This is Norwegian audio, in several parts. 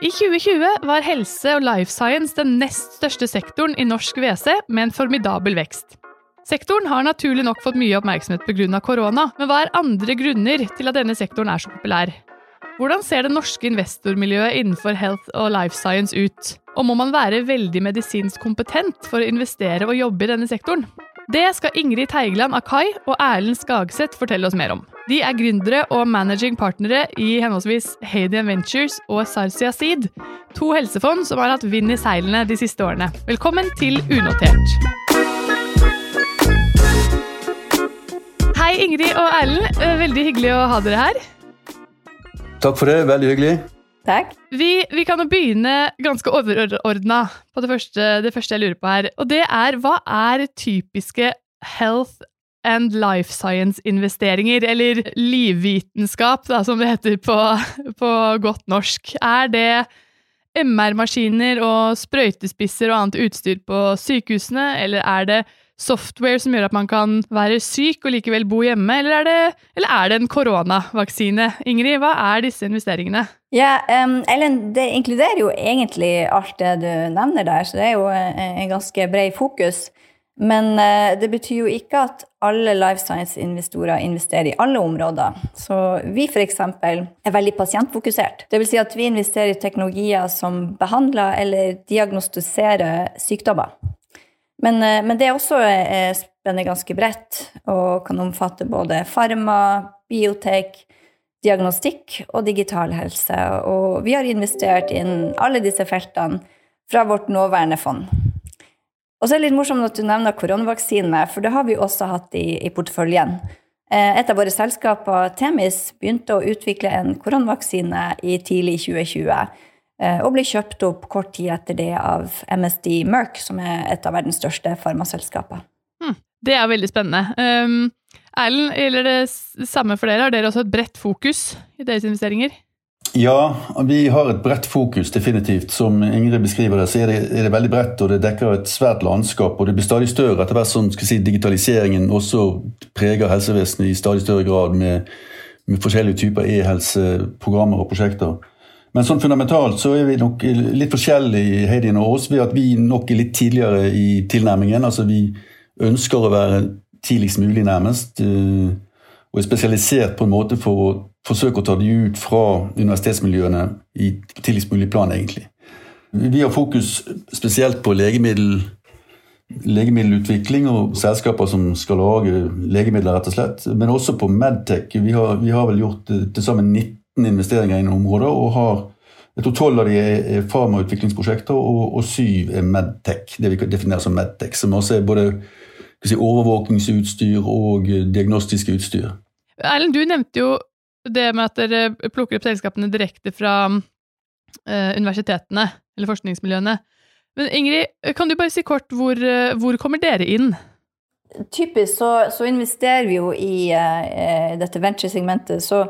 I 2020 var helse og life science den nest største sektoren i norsk WC, med en formidabel vekst. Sektoren har naturlig nok fått mye oppmerksomhet pga. korona, men hva er andre grunner til at denne sektoren er så populær? Hvordan ser det norske investormiljøet innenfor health og life science ut? Og må man være veldig medisinsk kompetent for å investere og jobbe i denne sektoren? Det skal Ingrid Teigeland Akai og Erlend Skagseth fortelle oss mer om. De er gründere og managing partnere i henholdsvis Hadian Ventures og Sarsia Seed, to helsefond som har hatt vind i seilene de siste årene. Velkommen til Unotert. Hei, Ingrid og Erlend. Eh, veldig hyggelig å ha dere her. Takk for det. Veldig hyggelig. Takk. Vi, vi kan jo begynne ganske overordna på det første, det første jeg lurer på her. Og det er hva er typiske health and life science-investeringer, eller livvitenskap, da, som det heter på, på godt norsk. Er det MR-maskiner og sprøytespisser og annet utstyr på sykehusene, eller er det software som gjør at man kan være syk og likevel bo hjemme, eller er det, eller er det en koronavaksine? Ingrid, hva er disse investeringene? Ja, um, Ellen, det inkluderer jo egentlig alt det du nevner der, så det er jo en ganske bred fokus. Men uh, det betyr jo ikke at alle life science-investorer investerer i alle områder. Så vi f.eks. er veldig pasientfokusert. Vil si at vi investerer i teknologier som behandler eller diagnostiserer sykdommer. Men, eh, men, det er også eh, spenner ganske bredt og kan omfatte både farma, biotek, diagnostikk og digital helse. Og vi har investert inn alle disse feltene fra vårt nåværende fond. Og så er det litt morsomt at du nevner koronavaksine, for det har vi også hatt i, i porteføljen. Eh, et av våre selskaper, Temis, begynte å utvikle en koronavaksine i tidlig 2020. Eh, og ble kjøpt opp kort tid etter det av MSD Merck, som er et av verdens største farmaselskaper. Hmm, det er veldig spennende. Um, Erlend, gjelder det samme for dere? Har dere også et bredt fokus i deres investeringer? Ja, vi har et bredt fokus, definitivt. Som Ingrid beskriver det, så er det, er det, veldig bredt, og det dekker et svært landskap. Og det blir stadig større etter hvert som si, digitaliseringen også preger helsevesenet i stadig større grad med, med forskjellige typer e-helseprogrammer og prosjekter. Men sånn fundamentalt så er vi nok litt forskjellige, Heidin og oss, ved at vi nok er litt tidligere i tilnærmingen. Altså vi ønsker å være tidligst mulig, nærmest. Eh, og er spesialisert på en måte for å forsøke å ta de ut fra universitetsmiljøene i tidligst mulig plan, egentlig. Vi har fokus spesielt på legemiddel, legemiddelutvikling og selskaper som skal lage legemidler, rett og slett. Men også på Medtech. Vi har, vi har vel gjort eh, til sammen 19 investeringer innen området, og har jeg tror tolv av de er farmautviklingsprosjekter, og, og syv er Medtech, det vi definerer som Medtech, som også er både si, overvåkingsutstyr og diagnostiske utstyr. Erlend, du nevnte jo det med at dere plukker opp selskapene direkte fra eh, universitetene, eller forskningsmiljøene. Men Ingrid, kan du bare si kort hvor, uh, hvor kommer dere inn? Typisk så, så investerer vi jo i eh, dette venture-segmentet. så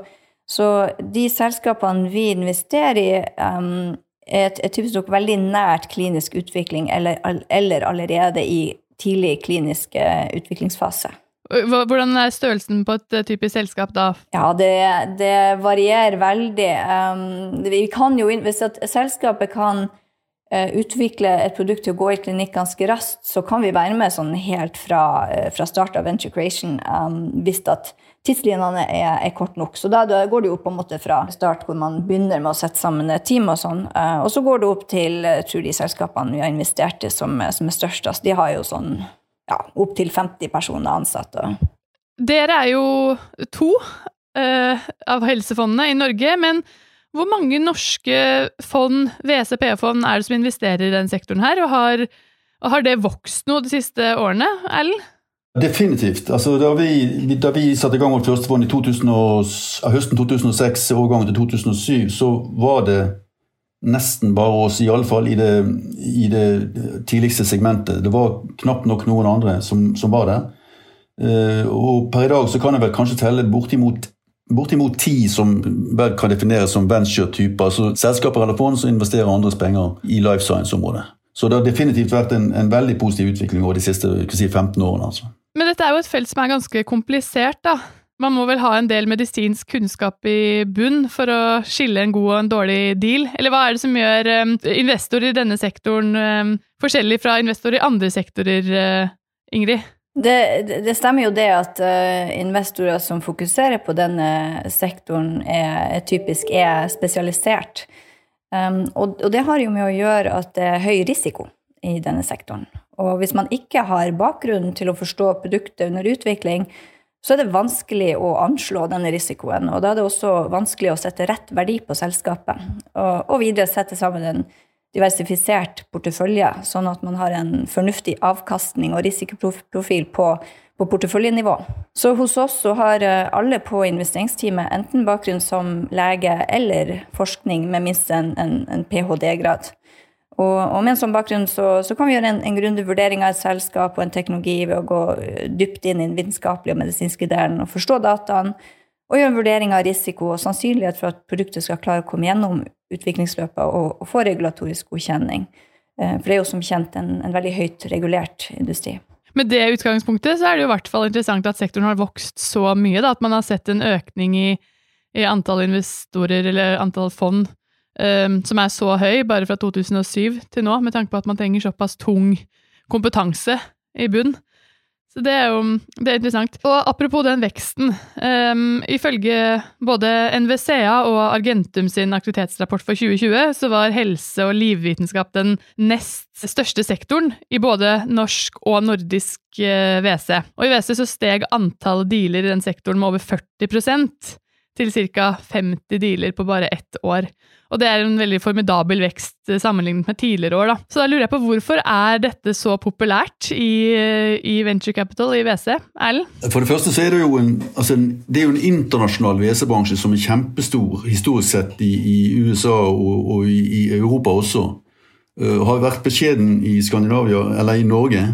så de selskapene vi investerer i, um, er, er typisk nok veldig nært klinisk utvikling eller, eller allerede i tidlig klinisk uh, utviklingsfase. Hvordan er størrelsen på et uh, typisk selskap da? Ja, det, det varierer veldig. Um, vi kan jo, hvis selskapet kan uh, utvikle et produkt til å gå i klinikk ganske raskt, så kan vi være med sånn helt fra, fra start av Venture Creation um, hvis at tidslinjene er, er kort nok. Så da, går det jo på en måte fra start hvor man begynner med å sette sammen et team, og sånn. Uh, og så går det opp til tror de selskapene vi har investert i som, som er størst. Altså, de har jo sånn ja, opptil 50 personer ansatte. Dere er jo to uh, av helsefondene i Norge, men hvor mange norske fond, WCP-fond, er det som investerer i den sektoren her, og har, og har det vokst noe de siste årene, Erlend? Definitivt. Altså, da, vi, da, vi, satte i gang vårt første fond i 2000, høsten 2006, overgangen til 2007, så var det nesten bare oss, iallfall i, det, i det tidligste segmentet. Det var knapt nok noen andre som, som var der. Uh, og per i dag så kan jeg vel kanskje telle bortimot bortimot ti som vel kan defineres som venture-typer. altså Selskaper eller fond som investerer andres penger i life science-området. Så det har definitivt vært en, en veldig positiv utvikling over de siste si, 15 årene. altså. Men dette er jo et felt som er ganske komplisert, da. Man må vel ha en del medisinsk kunnskap i bunn for å skille en god og en dårlig deal? Eller hva er det som gjør um, investorer i denne sektoren um, forskjellig fra investorer i andre sektorer, uh, Ingrid? Det, det, stemmer jo det at uh, investorer som fokuserer på denne sektoren, er, typisk er spesialisert. Um, og, og, det har jo med å gjøre at det er høy risiko i denne sektoren. Og hvis man ikke har bakgrunnen til å forstå produktet under utvikling, så er det vanskelig å anslå denne risikoen. Og da er det også vanskelig å sette rett verdi på selskapet. Og, og videre sette sammen en diversifisert portefølje, sånn at man har en fornuftig avkastning og risikoprofil på, på porteføljenivå. Så hos oss så har eh, alle på investeringsteamet enten bakgrunn som lege eller forskning med minst en, en, en ph.d.-grad. Og, og, med en sånn bakgrunn så, så kan vi gjøre en, en grundig vurdering av et selskap og en teknologi ved å gå dypt inn i den vitenskapelige og medisinske delen og forstå dataen, og gjøre en vurdering av risiko og sannsynlighet for at produktet skal klare å komme gjennom utviklingsløpet og, og få regulatorisk godkjenning. Eh, for det er jo som kjent en, en veldig høyt regulert industri. Med det utgangspunktet så er det jo i hvert fall interessant at sektoren har vokst så mye, da, at man har sett en økning i, i antall investorer eller antall fond um, som er så høy bare fra 2007 til nå, med tanke på at man trenger såpass tung kompetanse i bunn. Så det er jo det er interessant. Og apropos den veksten. Um, ifølge både NVCA og Argentum sin aktivitetsrapport for 2020, så var helse- og livvitenskap den nest største sektoren i både norsk og nordisk uh, eh, WC. Og i WC så steg antall dealer i den sektoren med over 40% til ca. 50 dealer på bare ett år. Og det er en veldig formidabel vekst eh, sammenlignet med tidligere år. Da. Så da lurer jeg på hvorfor er dette så populært i, i venture capital i WC? Erlend? For det første så er det jo en, altså det er jo en internasjonal WC-bransje som er kjempestor historisk sett i, i USA og, og i, i, Europa også. Uh, har vært beskjeden i Skandinavia, eller i Norge.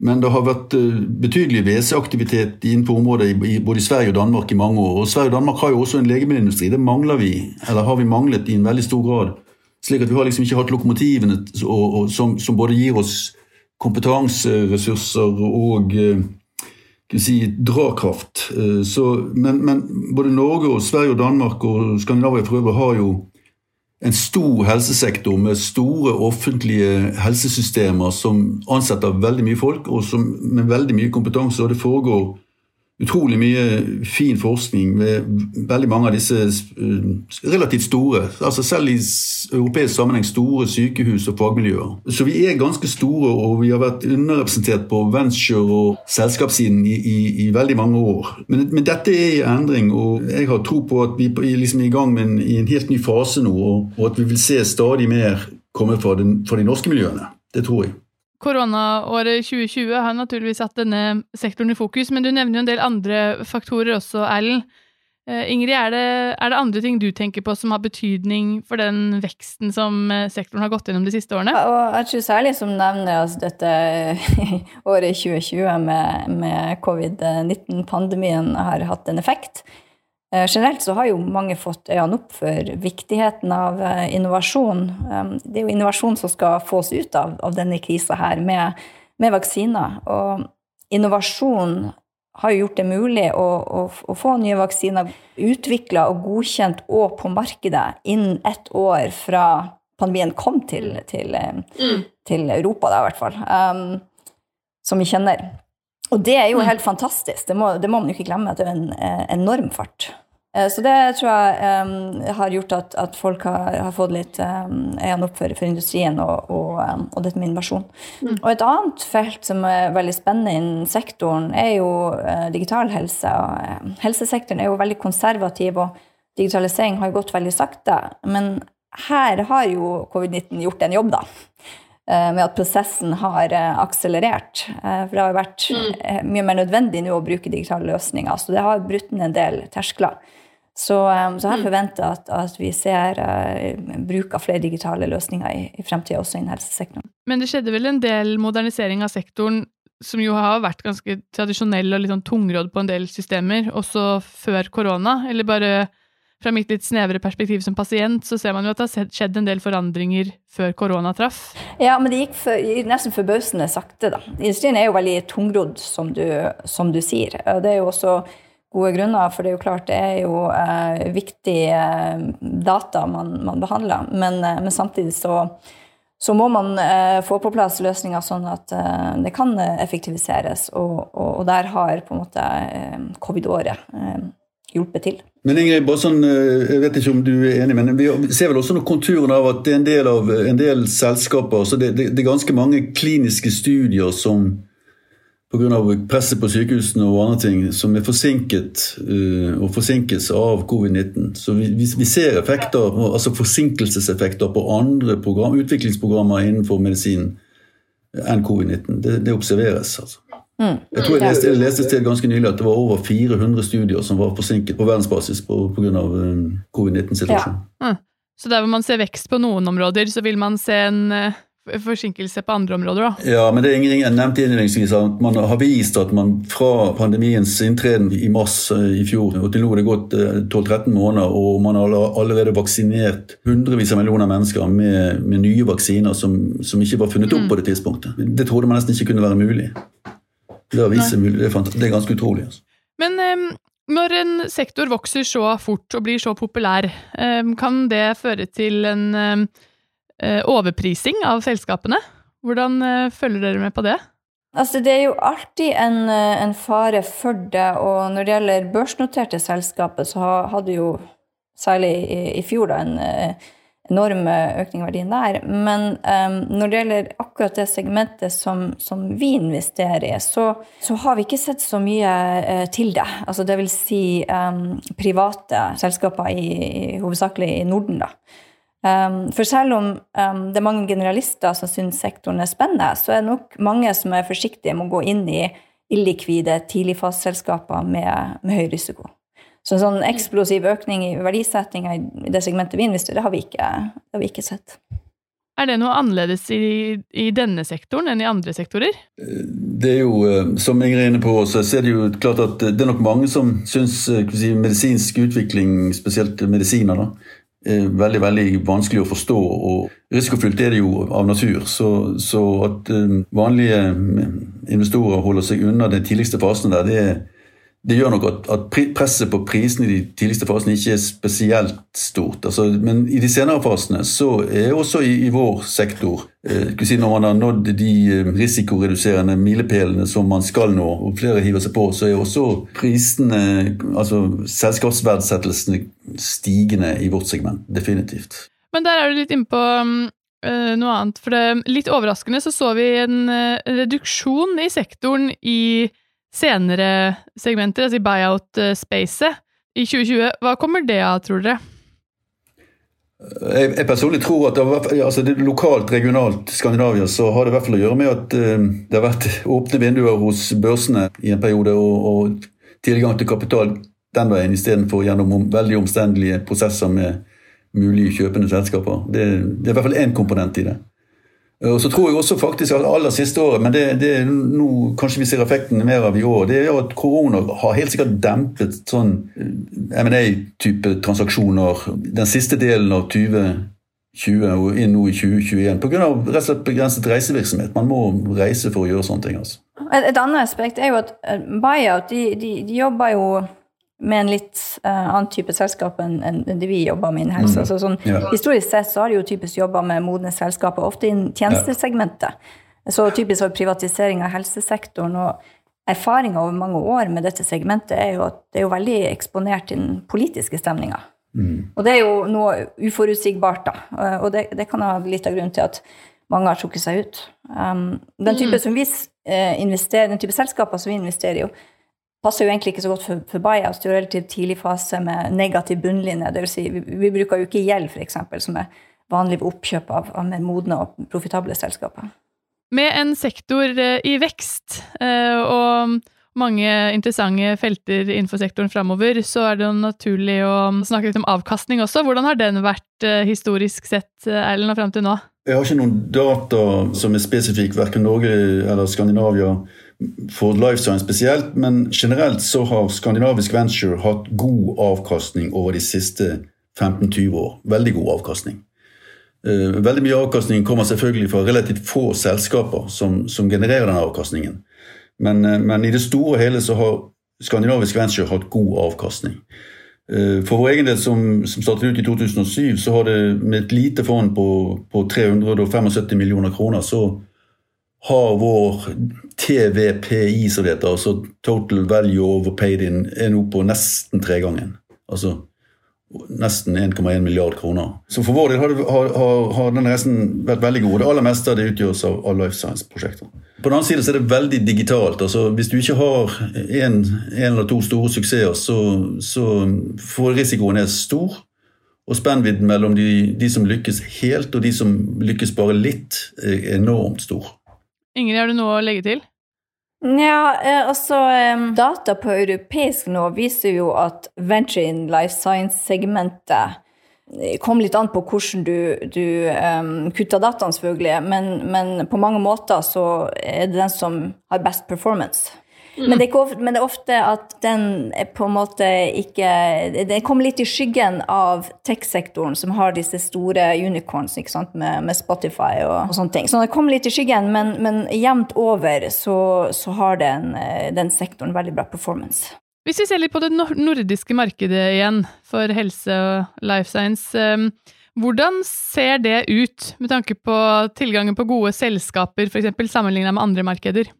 Men det har vært eh, betydelig WC-aktivitet innenfor området i både Sverige og Danmark i mange år. Og Sverige og Danmark har jo også en legemiddelindustri. Det mangler vi, eller har vi manglet i en veldig stor grad. Slik at vi har liksom ikke hatt lokomotivene og, og, som, som, både gir oss kompetanseressurser og eh, si, drakraft. Eh, så, men, men, både Norge og Sverige og Danmark og Skandinavia for øvrig har jo en stor helsesektor med store offentlige helsesystemer som ansetter veldig mye folk, og som, med veldig mye kompetanse. og det foregår utrolig mye fin forskning ved veldig mange av disse eh, relativt store, altså selv i europeisk sammenheng store sykehus og fagmiljøer. Så vi er ganske store, og vi har vært underrepresentert på venture- og selskapssiden i, i, i veldig mange år. Men, men, dette er i endring, og jeg har tro på at vi er liksom i gang med en, i en helt ny fase nå, og, og at vi vil se stadig mer komme fra, den, fra de norske miljøene. Det tror jeg. Koronaåret 2020 har naturligvis hatt denne sektoren i fokus, men du nevner jo en del andre faktorer også, Erlend. Eh, Ingrid, er det, er det, andre ting du tenker på som har betydning for den veksten som eh, sektoren har gått gjennom de siste årene? og jeg tror særlig som nevner altså dette året 2020 med, med covid-19-pandemien har hatt en effekt. Eh, generelt så har jo mange fått øynene opp for viktigheten av eh, innovasjon. Um, det er jo innovasjon som skal få oss ut av, av denne krisa her med, med, vaksiner. Og innovasjon har jo gjort det mulig å, å, å få nye vaksiner utvikla og godkjent og på markedet innen ett år fra pandemien kom til, til, eh, mm. til Europa, da, i hvert fall. Um, som vi kjenner. Og det er jo mm. helt fantastisk. Det må, det må man jo ikke glemme, at det er en eh, enorm fart. Eh, så det tror jeg um, har gjort at, at folk har, har, fått litt um, øynene opp for, for, industrien og, og, um, og, dette med innovasjon. Mm. Og et annet felt som er veldig spennende innen sektoren, er jo uh, digital helse. Og, uh, helsesektoren er jo veldig konservativ, og digitalisering har jo gått veldig sakte. Men her har jo covid-19 gjort en jobb, da. Eh, med at prosessen har eh, akselerert. Eh, for det har vært mm. mye mer nødvendig nå å bruke digitale løsninger. Så det har brutt ned en del terskler. Så, så jeg mm. forventer at, at, vi ser bruk av flere digitale løsninger i, i fremtida, også innen helsesektoren. Men det skjedde vel en del modernisering av sektoren som jo har vært ganske tradisjonell og litt sånn tungrodd på en del systemer, også før korona? Eller bare fra mitt litt snevre perspektiv som pasient, så ser man jo at det har skjedd en del forandringer før korona traff. Ja, men det gikk, for, nesten forbausende sakte, da. Industrien er jo veldig tungrodd, som du, som du sier. Det er jo også gode grunner, for det er jo klart det er jo eh, viktige eh, data man, man behandler. Men, eh, men, samtidig så, så må man eh, få på plass løsninger sånn at eh, det kan effektiviseres. Og, og, og, der har på en måte covid-året hjulpet til. Men Ingrid, bare sånn, jeg vet ikke om du er enig, men vi ser vel også noen konturen av at det er en del, av, en del selskaper så det, det, det er ganske mange kliniske studier som pga. presset på sykehusene og andre ting som er forsinket uh, og forsinkes av covid-19. Så vi, vi, ser effekter, altså forsinkelseseffekter på andre program, utviklingsprogrammer innenfor medisin enn covid-19. Det, det, observeres. altså. Mm. Jeg tror jeg leste, jeg leste sted ganske nylig at det var over 400 studier som var forsinket på verdensbasis pga. Um, covid-19-situasjonen. Ja. Mm. Så der hvor man ser vekst på noen områder, så vil man se en uh forsinkelse på andre områder, da. Ja, men det er Ingrid jeg nevnte innledningsvis at man har vist at man fra pandemiens inntreden i mars eh, i fjor og til nå er det gått 12-13 eh, måneder, og man har allerede vaksinert hundrevis av millioner mennesker med, med nye vaksiner som, som, ikke var funnet opp mm. på det tidspunktet. Det trodde man nesten ikke kunne være mulig. Det har vist seg. Det er, det er ganske utrolig. Altså. Men um, når en sektor vokser så fort og blir så populær, um, kan det føre til en um, Eh, overprising av selskapene. Hvordan eh, følger dere med på det? Altså, det er jo alltid en, eh, en, fare for det. Og når det gjelder børsnoterte selskaper, så hadde jo særlig i, i fjor da, en enorm økning i verdien der. Men um, når det gjelder akkurat det segmentet som, som vi investerer i, så, så, har vi ikke sett så mye uh, til det. Altså det vil si um, private selskaper i, i, hovedsakelig i Norden, da. Um, for selv om det er mange generalister som syns sektoren er spennende, så er det nok mange som er forsiktige med å gå inn i illikvide tidligfaseselskaper med, med høy risiko. Så en sånn eksplosiv økning i verdisettinga i det segmentet vi investerer, det har vi ikke, det har vi ikke sett. Er det noe annerledes i, i, denne sektoren enn i andre sektorer? Det er jo, eh, Som Ingrid er inne på, så er det jo klart at det er nok mange som syns eh, si, medisinsk utvikling, spesielt medisiner, da, er veldig veldig vanskelig å forstå. og Risikofylt er det jo av natur. Så, så at eh, vanlige investorer holder seg unna den tidligste fasen der, det er det gjør nok at, at, presset på prisene i de tidligste fasene ikke er spesielt stort. Altså, men i de senere fasene så er også i, i vår sektor eh, si, Når man har nådd de eh, risikoreduserende milepælene som man skal nå, og flere hiver seg på, så er også prisene, altså selskapsverdsettelsene, stigende i vårt segment. Definitivt. Men der er du litt inne på uh, noe annet. For det, litt overraskende så så vi en uh, reduksjon i sektoren i senere segmenter, altså i buyout-spacet, i 2020. Hva kommer det av, tror dere? Jeg, jeg personlig tror at det, altså det lokalt, regionalt Skandinavia så har det i hvert fall å gjøre med at uh, det har vært åpne vinduer hos børsene i en periode, og, og tilgang til kapital den veien istedenfor gjennom om, veldig omstendelige prosesser med mulige kjøpende selskaper. Det, det er i hvert fall én komponent i det. Og så tror jeg også faktisk at aller siste året, men det, det nå kanskje vi ser effekten mer av i år, det er at korona har helt sikkert dempet sånn eh, M&A-type transaksjoner den siste delen av 2020 og inn nå i 2021 pga. rett og slett begrenset reisevirksomhet. Man må reise for å gjøre sånne ting. altså. Et, annet aspekt er jo at eh, buyout de, de, de jobber jo med en litt uh, annen type selskap enn, enn det vi jobber med innen helse. Mm. Altså, sånn, ja. Historisk sett så har de jo typisk jobba med modne selskaper, ofte innen tjenestesegmentet. Ja. Så typisk for privatisering av helsesektoren. og Erfaringa over mange år med dette segmentet er jo at det er jo veldig eksponert i den politiske stemninga. Mm. Og det er jo noe uforutsigbart, da. Eh, og det, det kan ha litt av grunnen til at mange har trukket seg ut. Um, den type mm. som vi eh, investerer, den type selskaper som vi investerer i, passer jo egentlig ikke så godt for, for buyouts. Det er jo relativt tidlig fase med negativ bunnlinje. Det vil si, vi, vi bruker jo ikke gjeld, f.eks., som er vanlig ved oppkjøp av, av mer modne og profitable selskaper. Med en sektor eh, i vekst eh, og mange interessante felter innenfor sektoren framover, så er det jo naturlig å snakke litt om avkastning også. Hvordan har den vært eh, historisk sett, Erlend, og fram til nå? Jeg har ikke noen data som er spesifikk, verken Norge eller Skandinavia for life science spesielt, men generelt så har skandinavisk venture hatt god avkastning over de siste 15-20 år. Veldig god avkastning. Eh, veldig mye avkastning kommer selvfølgelig fra relativt få selskaper som, som genererer den avkastningen. Men, eh, men, i det store og hele så har skandinavisk venture hatt god avkastning. Eh, for vår egen del, som, som, startet ut i 2007, så har det med et lite fond på, på 375 millioner kroner, så har vår TVPI, som det heter, altså Total Value Overpaid In, er nå på nesten tregangen. Altså nesten 1,1 milliard kroner. Så for vår del har, har, har, har den reisen vært veldig god. Det aller meste det utgjøres av, Life Science-prosjekter. På den annen side så er det veldig digitalt. altså Hvis du ikke har en eller to store suksesser, så, så får risikoen er stor. Og spennvidden mellom de, de, som lykkes helt, og de som lykkes bare litt, er enormt stor. Ingrid, har du noe å legge til? Ja, eh, altså Data på europeisk nå viser jo at venture in life science-segmentet eh, kom litt an på hvordan du, du um, kutter dataen, selvfølgelig, men, men, på mange måter så er det den som har best performance. Men, det ofte, men, det er ofte at den på en måte ikke Den kommer litt i skyggen av tech-sektoren, som har disse store unicorns sant? Med, med Spotify og, og, sånne ting. Så det kommer litt i skyggen, men, men jevnt over så, så har den, den, sektoren veldig bra performance. Hvis vi ser litt på det nordiske markedet igjen, for helse og life science. Ehm, hvordan ser det ut med tanke på tilgangen på gode selskaper, f.eks. sammenlignet med andre markeder?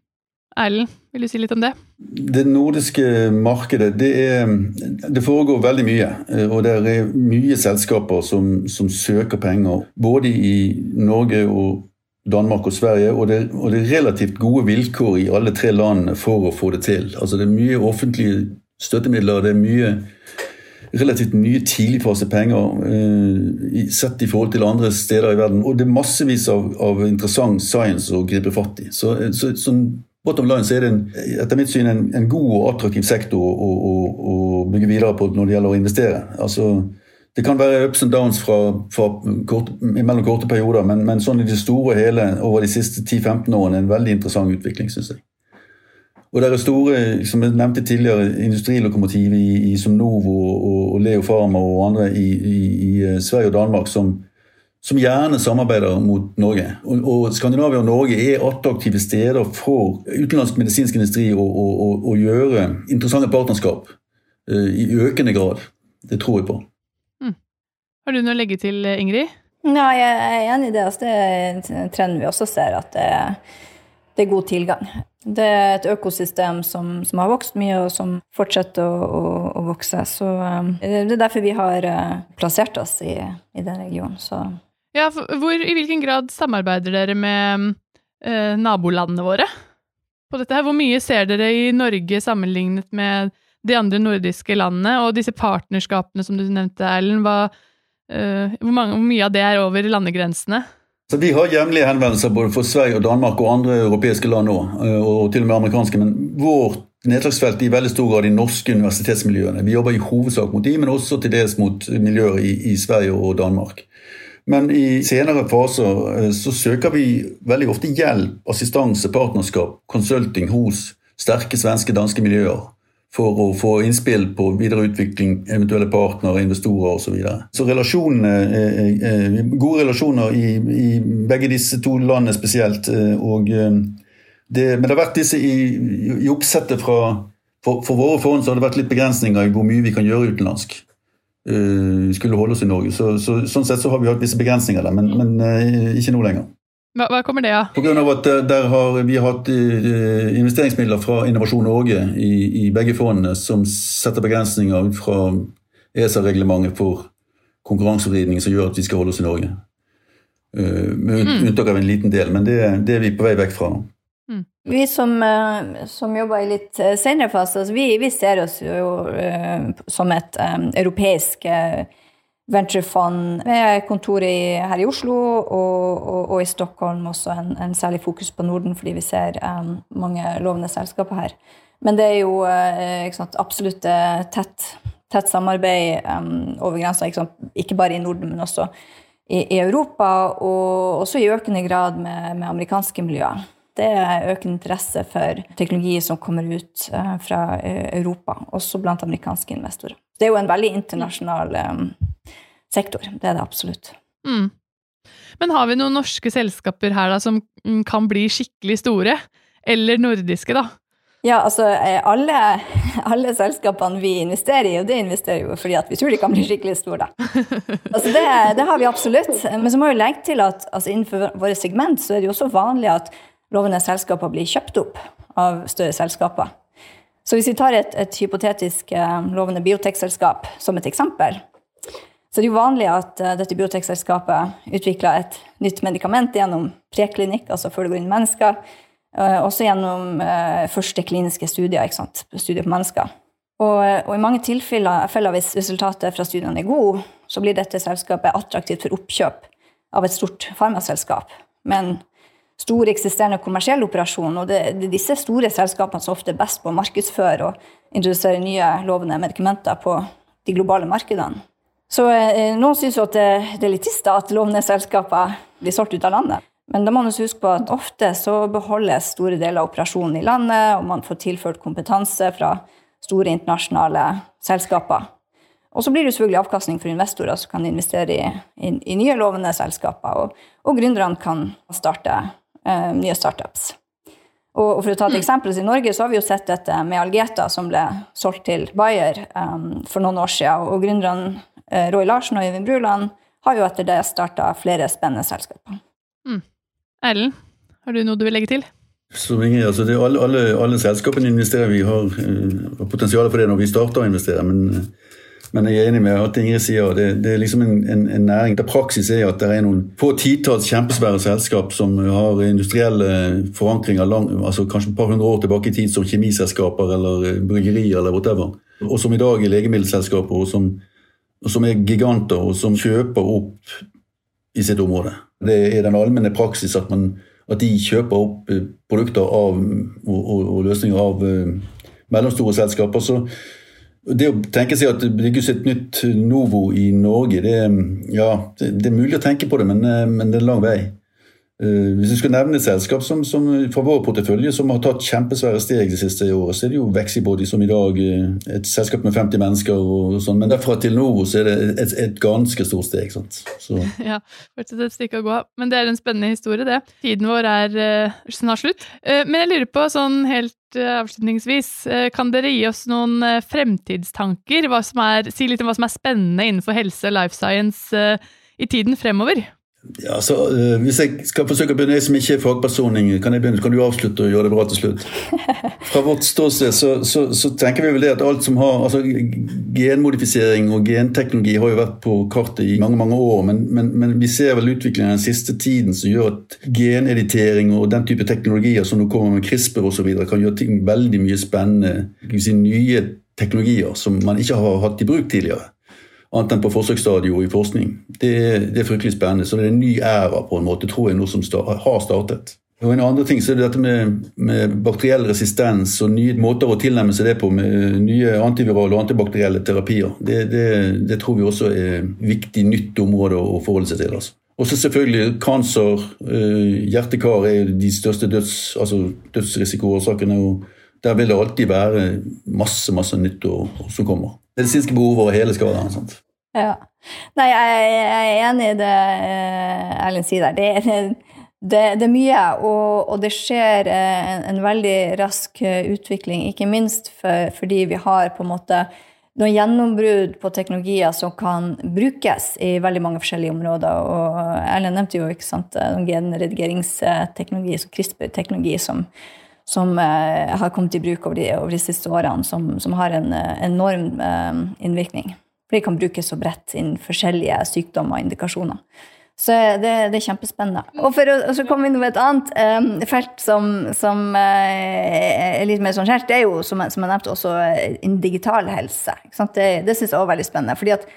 Erlend, vil du si litt om det? Det nordiske markedet, det, er, det foregår veldig mye. Eh, og det er mye selskaper som, som, søker penger, både i Norge og Danmark og Sverige. Og det, og det, er relativt gode vilkår i alle tre landene for å få det til. Altså Det er mye offentlige støttemidler, det er mye relativt mye tidligfasepenger eh, sett i forhold til andre steder i verden. Og det er massevis av, av interessant science å gripe fatt i. Så, så, sånn Bottom line så er det en, etter mitt syn en, en god og attraktiv sektor å, å, å, bygge videre på når det gjelder å investere. Altså, det kan være ups and downs fra, fra kort, mellom korte perioder, men, men, sånn i det store og hele over de siste 10-15 årene en veldig interessant utvikling, syns jeg. Og det er store, som jeg nevnte tidligere, industrilokomotiv i, i, som Novo og, og Leo Pharma og andre i, i, i Sverige og Danmark som, som gjerne samarbeider mot Norge. Og, og Skandinavia og Norge er attraktive steder for utenlandsk medisinsk industri å, å, å gjøre interessante partnerskap uh, i økende grad. Det tror jeg på. Mm. Har du noe å legge til, Ingrid? Nei, jeg er enig i det. Altså, det er en trend vi også ser, at det, det, er god tilgang. Det er et økosystem som, som har vokst mye, og som fortsetter å, å, å vokse. Så um, Det er derfor vi har uh, plassert oss i, i den regionen. Så ja, hvor, I hvilken grad samarbeider dere med eh, nabolandene våre på dette? her? Hvor mye ser dere i Norge sammenlignet med de andre nordiske landene? Og disse partnerskapene som du nevnte, Erlend, eh, hvor, hvor, mye av det er over landegrensene? Så Vi har jevnlige henvendelser både for Sverige og Danmark og andre europeiske land òg, eh, og til og med amerikanske. Men vårt nedslagsfelt i veldig stor grad de norske universitetsmiljøene. Vi jobber i hovedsak mot de, men også til dels mot miljøer i, i Sverige og Danmark. Men i senere faser eh, så søker vi veldig ofte hjelp, assistanse, partnerskap, consulting hos sterke svenske, danske miljøer. For å få innspill på videreutvikling, eventuelle partnere, investorer osv. Så, videre. så relasjonene, eh, gode relasjoner i, i, begge disse to landene spesielt. Eh, og det, men det har vært disse i, i oppsettet fra for, for, våre fond har det vært litt begrensninger i hvor mye vi kan gjøre utenlandsk skulle holde oss i Norge. Så, så, sånn sett så har vi hatt visse begrensninger der, men, men uh, ikke nå lenger. Hva, hva, kommer det av? På grunn av at der, der har Vi hatt investeringsmidler fra Innovasjon Norge i, i, begge fondene som setter begrensninger ut fra ESA-reglementet for konkurransevridning som gjør at vi skal holde oss i Norge. med mm. unntak av en liten del, men det, det er vi på vei vekk fra. nå. Vi som, eh, som, jobber i litt eh, senere fase, altså vi, vi, ser oss jo uh, som et um, europeisk venturefond med kontor her i Oslo og, og, og i Stockholm. Også en, en, særlig fokus på Norden, fordi vi ser mange lovende selskaper her. Men det er jo sant, absolutt tett, tett samarbeid over grensa, ikke, ikke, bare i Norden, men også i, i Europa, og også i økende grad med, med amerikanske miljøer det er økende interesse for teknologi som kommer ut eh, fra eh, Europa, også blant amerikanske investorer. Det er jo en veldig internasjonal um, sektor. Det er det absolutt. Mm. Men har vi noen norske selskaper her da, som mm, kan bli skikkelig store? Eller nordiske, da? Ja, altså alle, alle, selskapene vi investerer i, og det investerer jo fordi at vi tror de kan bli skikkelig store. da. Altså det, det, har vi absolutt. Men så må vi legge til at altså innenfor våre segment så er det jo også vanlig at lovende selskaper blir kjøpt opp av større selskaper. Så hvis vi tar et, et hypotetisk eh, lovende biotekselskap som et eksempel, så det er jo vanlig at uh, dette biotekselskapet utvikler et nytt medikament gjennom preklinikk, altså før det går inn mennesker, uh, også gjennom første kliniske studier, ikke sant? studier på mennesker. Og, og, i mange tilfeller, hvis resultatet fra studiene er gode, så blir dette selskapet attraktivt for oppkjøp av et stort farmaselskap. Men stor eksisterende kommersiell operasjon. Og det, er disse store selskapene som ofte er best på å markedsføre og introdusere nye lovende medikamenter på de globale markedene. Så eh, Noen syns jo at det, det er litt trist at lovende selskaper blir solgt ut av landet. Men da må man huske på at ofte så beholdes store deler av operasjonen i landet, og man får tilført kompetanse fra store internasjonale selskaper. Og så blir det selvfølgelig avkastning for investorer som kan investere i, i, i nye lovende selskaper. Og, og gründerne kan starte uh, nye startups. Og, for å ta et mm. eksempel, I Norge så har vi jo sett dette med Algeta, som ble solgt til Bayer um, for noen år siden. Og gründerne eh, Roy Larsen og Øyvind Bruland har jo etter det starta flere spennende selskaper. Mm. Erlend, har du noe du vil legge til? Som ingen, altså alle, alle, alle, selskapene investerer vi har uh, potensial for det når vi starter å investere. men men jeg er enig med at Ingrid sier det, det er liksom en, en, en, næring der praksis er at det er noen få titalls kjempesvære selskap som har industrielle forankringer lang, altså kanskje et par hundre år tilbake i tid som kjemiselskaper eller bryggerier eller whatever. Og som i dag er legemiddelselskaper, og som, og som er giganter, og som kjøper opp i sitt område. Det er den allmenne praksis at, man, at de kjøper opp produkter av, og, og, og løsninger av uh, mellomstore selskaper. så det å tenke seg at det bygges et nytt Novo i Norge, det, ja, det, er mulig å tenke på det, men, eh, men det er lang vei. Uh, hvis vi skal nevne et selskap som, som, fra vår portefølje som har tatt kjempesvære steg det siste året, så er det jo Vexibody, som i dag er et selskap med 50 mennesker. og sånn, Men derfra til nå så er det et, et ganske stort steg. sant? Så. Ja, fortsatt et stykke å gå. Men det er en spennende historie, det. Tiden vår er uh, snart slutt. Men jeg lurer på, sånn helt avslutningsvis, kan dere gi oss noen fremtidstanker? Er, si litt om hva som er spennende innenfor helse og life science i tiden fremover? Ja, så uh, Hvis jeg skal forsøke å begynne, jeg som ikke er fagperson, kan jeg begynne, kan du avslutte og gjøre det bra til slutt? Fra vårt ståsted så, så, så, tenker vi vel det at alt som har altså Genmodifisering og genteknologi har jo vært på kartet i mange mange år, men, men, men vi ser vel utviklingen den siste tiden som gjør at geneditering og den type teknologier som nå kommer med CRISPR osv., kan gjøre ting veldig mye spennende. Si, nye teknologier som man ikke har hatt i bruk tidligere annet enn på forsøksstadiet i forskning. Det, det, er fryktelig spennende. Så det er en ny æra, på en måte, tror jeg, noe som start, har startet. Og En andre ting så er det dette med, med, bakteriell resistens og nye måter å tilnærme seg det på, med nye antivirale og antibakterielle terapier. Det, det, det tror vi også er et viktig, nytt område å forholde seg til. altså. Og så selvfølgelig cancer, hjertekar hjerte-kar er de største døds, altså dødsrisikoårsakene. og Der vil det alltid være masse masse nytt som kommer medisinske behov over hele skalaen. Ja. Nei, jeg, er enig i det eh, Erlend sier der. Det, det, det, er mye, og, og det skjer eh, en, en, veldig rask eh, utvikling. Ikke minst for, fordi vi har på en måte noen gjennombrudd på teknologier som kan brukes i veldig mange forskjellige områder. Og Erlend nevnte jo ikke sant, genredigeringsteknologi, CRISPR-teknologi, som, som eh, har kommet i bruk over de, over de siste årene, som, som har en eh, enorm eh, innvirkning. For de kan brukes så bredt innen forskjellige sykdommer og indikasjoner. Så det, det er kjempespennende. Og for å så komme inn på et annet um, felt som, som er litt mer sånn skjært, det er jo, som, som jeg nevnte, også en digital helse. Det, det syns jeg også er veldig spennende. fordi at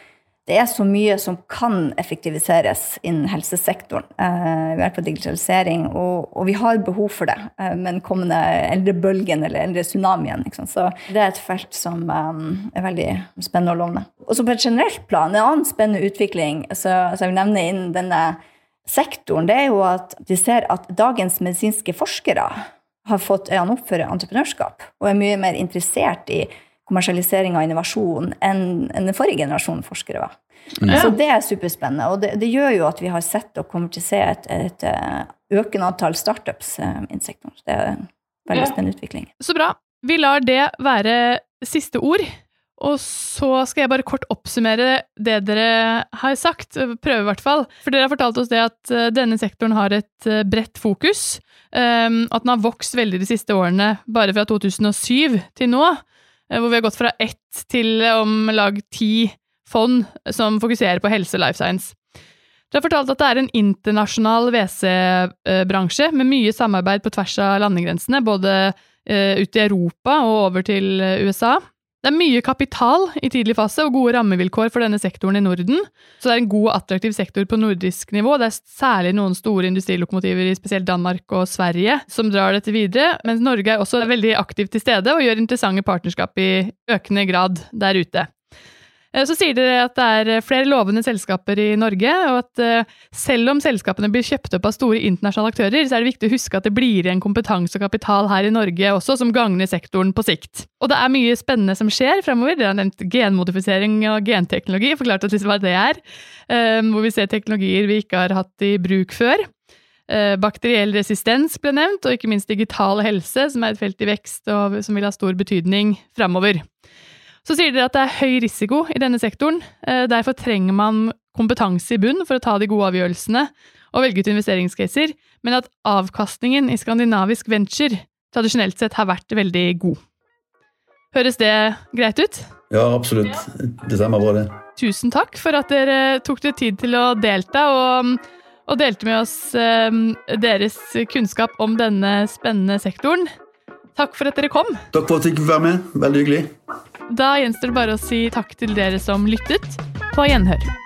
det er så mye som kan effektiviseres innen helsesektoren eh, ved hjelp av digitalisering, og, vi har behov for det eh, med den kommende eldrebølgen eller eldretsunamien. Så det er et felt som eh, er veldig spennende og lovende. Og så på et generelt plan, en annen spennende utvikling så, så jeg vil nevne innen denne sektoren, det er jo at vi ser at dagens medisinske forskere har fått øynene opp for entreprenørskap og er mye mer interessert i kommersialisering av innovasjon enn, enn den forrige generasjonen forskere var. Ja. Så det er superspennende. Og det, det, gjør jo at vi har sett og kommer til å se et, et, eh, økende antall startups i innen sektoren. Det er en veldig spennende utvikling. Så bra. Vi lar det være siste ord. Og så skal jeg bare kort oppsummere det dere har sagt, prøve i hvert fall. For dere har fortalt oss det at eh, denne sektoren har et eh, bredt fokus, at den har vokst veldig de siste årene, bare fra 2007 til nå, eh, hvor vi har gått fra ett til om lag ti fond som fokuserer på helse og life science. Dere har fortalt at det er en internasjonal WC-bransje med mye samarbeid på tvers av landegrensene, både ut i Europa og over til USA. Det er mye kapital i tidlig fase og gode rammevilkår for denne sektoren i Norden. Så det er en god og attraktiv sektor på nordisk nivå. Det er særlig noen store industrilokomotiver i spesielt Danmark og Sverige som drar dette videre, mens Norge er også veldig aktivt til stede og gjør interessante partnerskap i økende grad der ute. Eh, så sier dere at det er eh, flere lovende selskaper i Norge, og at eh, selv om selskapene blir kjøpt opp av store internasjonale aktører, så er det viktig å huske at det blir igjen kompetanse og kapital her i Norge også, som gagner sektoren på sikt. Og det er mye spennende som skjer fremover. Dere har nevnt genmodifisering og genteknologi, forklart oss litt hva det er. Hvor vi ser teknologier vi ikke har hatt i bruk før. Bakteriell resistens ble nevnt, og ikke minst digital helse, som er et felt i vekst og som vil ha stor betydning fremover. Så sier dere at det er høy risiko i denne sektoren. Eh, derfor trenger man kompetanse i bunn for å ta de gode avgjørelsene og velge ut investeringscaser, men at avkastningen i skandinavisk venture tradisjonelt sett har vært veldig god. Høres det greit ut? Ja, absolutt. Det stemmer bra, det. Tusen takk for at dere tok dere tid til å delta, og, og delte med oss eh, deres kunnskap om denne spennende sektoren. Takk for at dere kom. Takk for at jeg fikk være med. Veldig hyggelig. Da gjenstår det bare å si takk til dere som lyttet. På gjenhør.